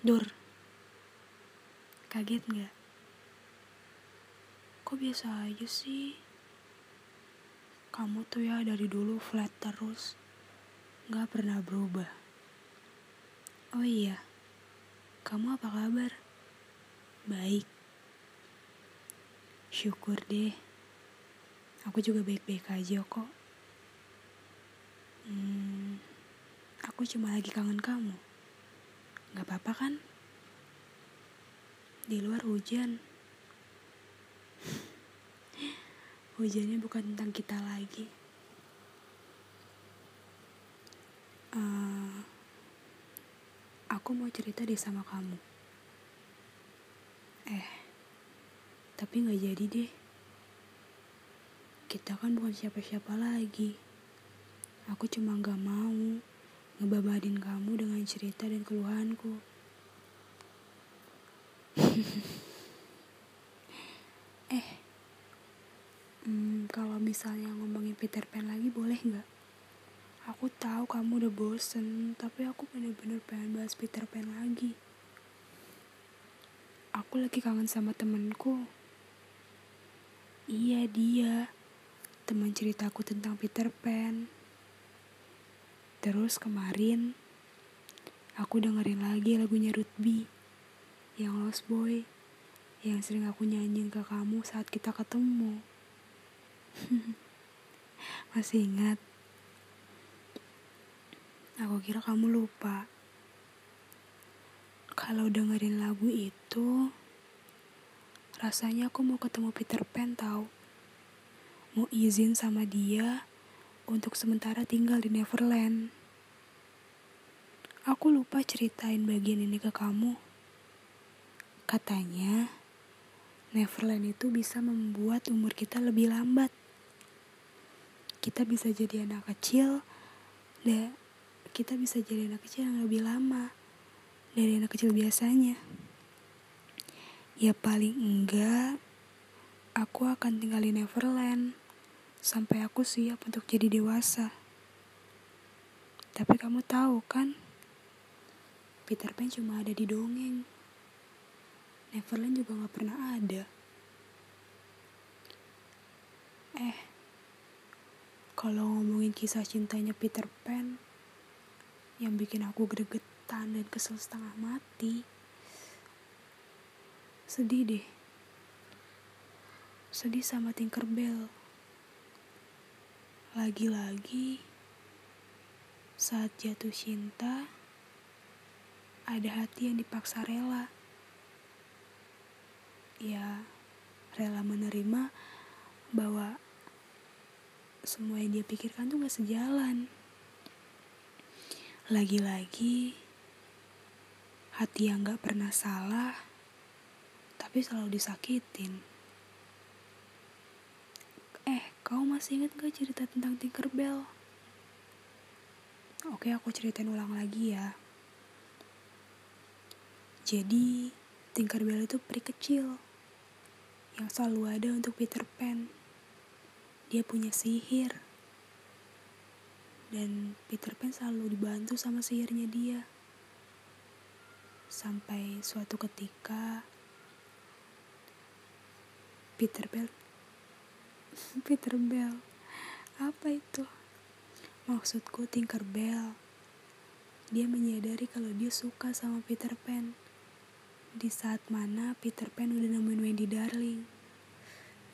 Dur, kaget nggak? Kok biasa aja sih? Kamu tuh ya dari dulu flat terus, nggak pernah berubah. Oh iya, kamu apa kabar? Baik. Syukur deh. Aku juga baik-baik aja kok. Hmm, aku cuma lagi kangen kamu. Gak apa-apa kan? Di luar hujan. Hujannya bukan tentang kita lagi. Uh, aku mau cerita deh sama kamu. Eh, tapi gak jadi deh. Kita kan bukan siapa-siapa lagi. Aku cuma gak mau ngebabadin kamu dengan cerita dan keluhanku. eh, hmm, kalau misalnya ngomongin Peter Pan lagi boleh nggak? Aku tahu kamu udah bosen, tapi aku bener-bener pengen bahas Peter Pan lagi. Aku lagi kangen sama temenku. Iya dia, teman ceritaku tentang Peter Pan. Terus kemarin aku dengerin lagi lagunya Rutby yang Lost Boy yang sering aku nyanyiin ke kamu saat kita ketemu. Masih ingat? Aku kira kamu lupa. Kalau dengerin lagu itu, rasanya aku mau ketemu Peter Pan tahu. Mau izin sama dia untuk sementara tinggal di Neverland. Aku lupa ceritain bagian ini ke kamu. Katanya, Neverland itu bisa membuat umur kita lebih lambat. Kita bisa jadi anak kecil, dan kita bisa jadi anak kecil yang lebih lama dari anak kecil biasanya. Ya paling enggak, aku akan tinggal di Neverland sampai aku siap untuk jadi dewasa. Tapi kamu tahu kan, Peter Pan cuma ada di dongeng. Neverland juga gak pernah ada. Eh, kalau ngomongin kisah cintanya Peter Pan, yang bikin aku gregetan dan kesel setengah mati, sedih deh. Sedih sama Tinkerbell. Lagi-lagi saat jatuh cinta ada hati yang dipaksa rela. Ya, rela menerima bahwa semua yang dia pikirkan tuh gak sejalan. Lagi-lagi hati yang gak pernah salah tapi selalu disakitin. Kau masih ingat gak cerita tentang Tinkerbell? Oke, aku ceritain ulang lagi ya. Jadi, Tinkerbell itu peri kecil yang selalu ada untuk Peter Pan. Dia punya sihir. Dan Peter Pan selalu dibantu sama sihirnya dia. Sampai suatu ketika Peter Pan Peter Bell. Apa itu? Maksudku Tinker Bell. Dia menyadari kalau dia suka sama Peter Pan. Di saat mana Peter Pan udah nemuin Wendy Darling.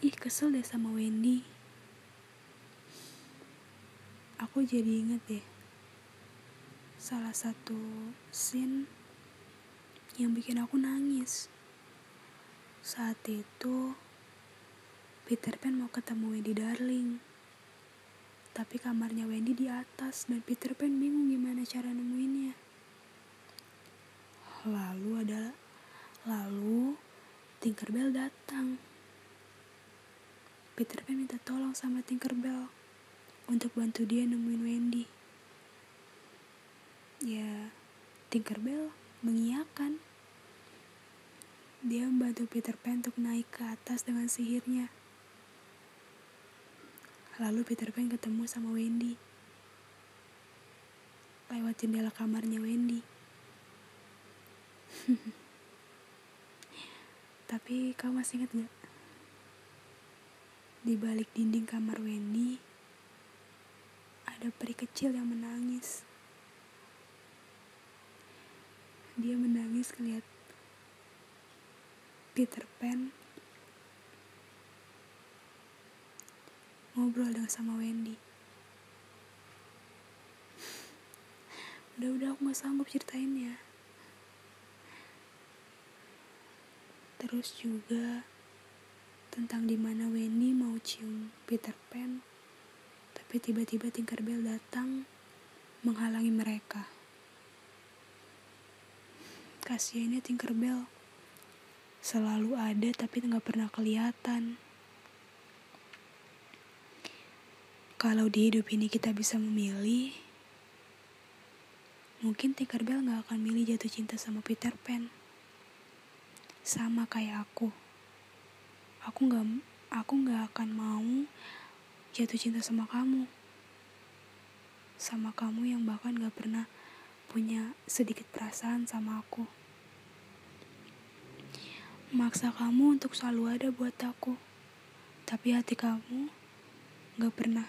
Ih kesel deh sama Wendy. Aku jadi inget deh. Salah satu scene yang bikin aku nangis. Saat itu Peter Pan mau ketemu Wendy Darling. Tapi kamarnya Wendy di atas dan Peter Pan bingung gimana cara nemuinnya. Lalu ada lalu Tinkerbell datang. Peter Pan minta tolong sama Tinkerbell untuk bantu dia nemuin Wendy. Ya, Tinkerbell mengiyakan. Dia membantu Peter Pan untuk naik ke atas dengan sihirnya. Lalu Peter Pan ketemu sama Wendy. Lewat jendela kamarnya Wendy. Tapi kau masih ingat gak? Di balik dinding kamar Wendy, ada peri kecil yang menangis. Dia menangis ngeliat Peter Pan ngobrol dengan sama Wendy. Udah-udah aku gak sanggup ceritainnya. Terus juga tentang di mana Wendy mau cium Peter Pan, tapi tiba-tiba Tinkerbell datang menghalangi mereka. Kasiannya Tinkerbell selalu ada tapi nggak pernah kelihatan. Kalau di hidup ini kita bisa memilih, mungkin Tinkerbell gak akan milih jatuh cinta sama Peter Pan. Sama kayak aku. Aku gak, aku gak akan mau jatuh cinta sama kamu. Sama kamu yang bahkan gak pernah punya sedikit perasaan sama aku. Maksa kamu untuk selalu ada buat aku. Tapi hati kamu gak pernah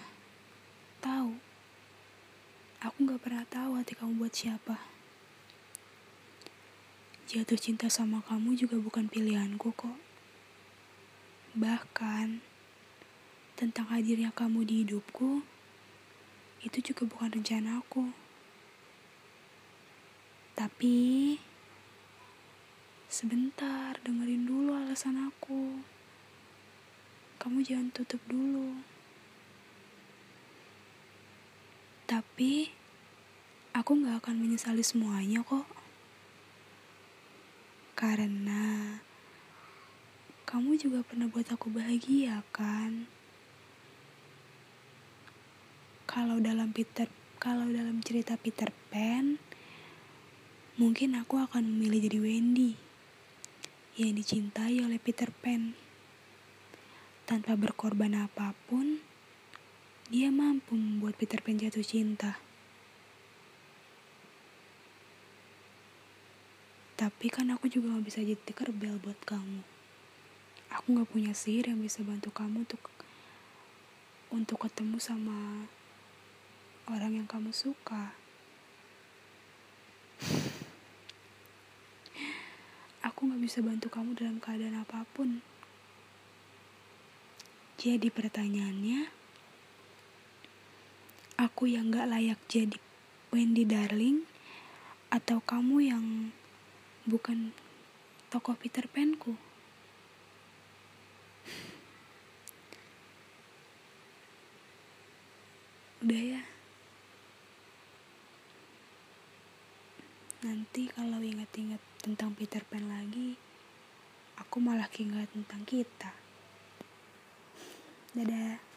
tahu. Aku gak pernah tahu hati kamu buat siapa. Jatuh cinta sama kamu juga bukan pilihanku kok. Bahkan, tentang hadirnya kamu di hidupku, itu juga bukan rencana aku. Tapi, sebentar dengerin dulu alasan aku. Kamu jangan tutup dulu. Tapi aku gak akan menyesali semuanya kok. Karena kamu juga pernah buat aku bahagia kan? Kalau dalam Peter kalau dalam cerita Peter Pan, mungkin aku akan memilih jadi Wendy yang dicintai oleh Peter Pan. Tanpa berkorban apa pun, dia mampu membuat Peter Pan jatuh cinta. Tapi kan aku juga gak bisa jadi kerbel buat kamu. Aku gak punya sihir yang bisa bantu kamu untuk untuk ketemu sama orang yang kamu suka. Aku gak bisa bantu kamu dalam keadaan apa pun. Jadi pertanyaannya, aku yang gak layak jadi Wendy Darling atau kamu yang bukan tokoh Peter Pan-ku? Udah ya. Nanti kalau ingat-ingat tentang Peter Pan lagi, aku malah ingat tentang kita. Dadah.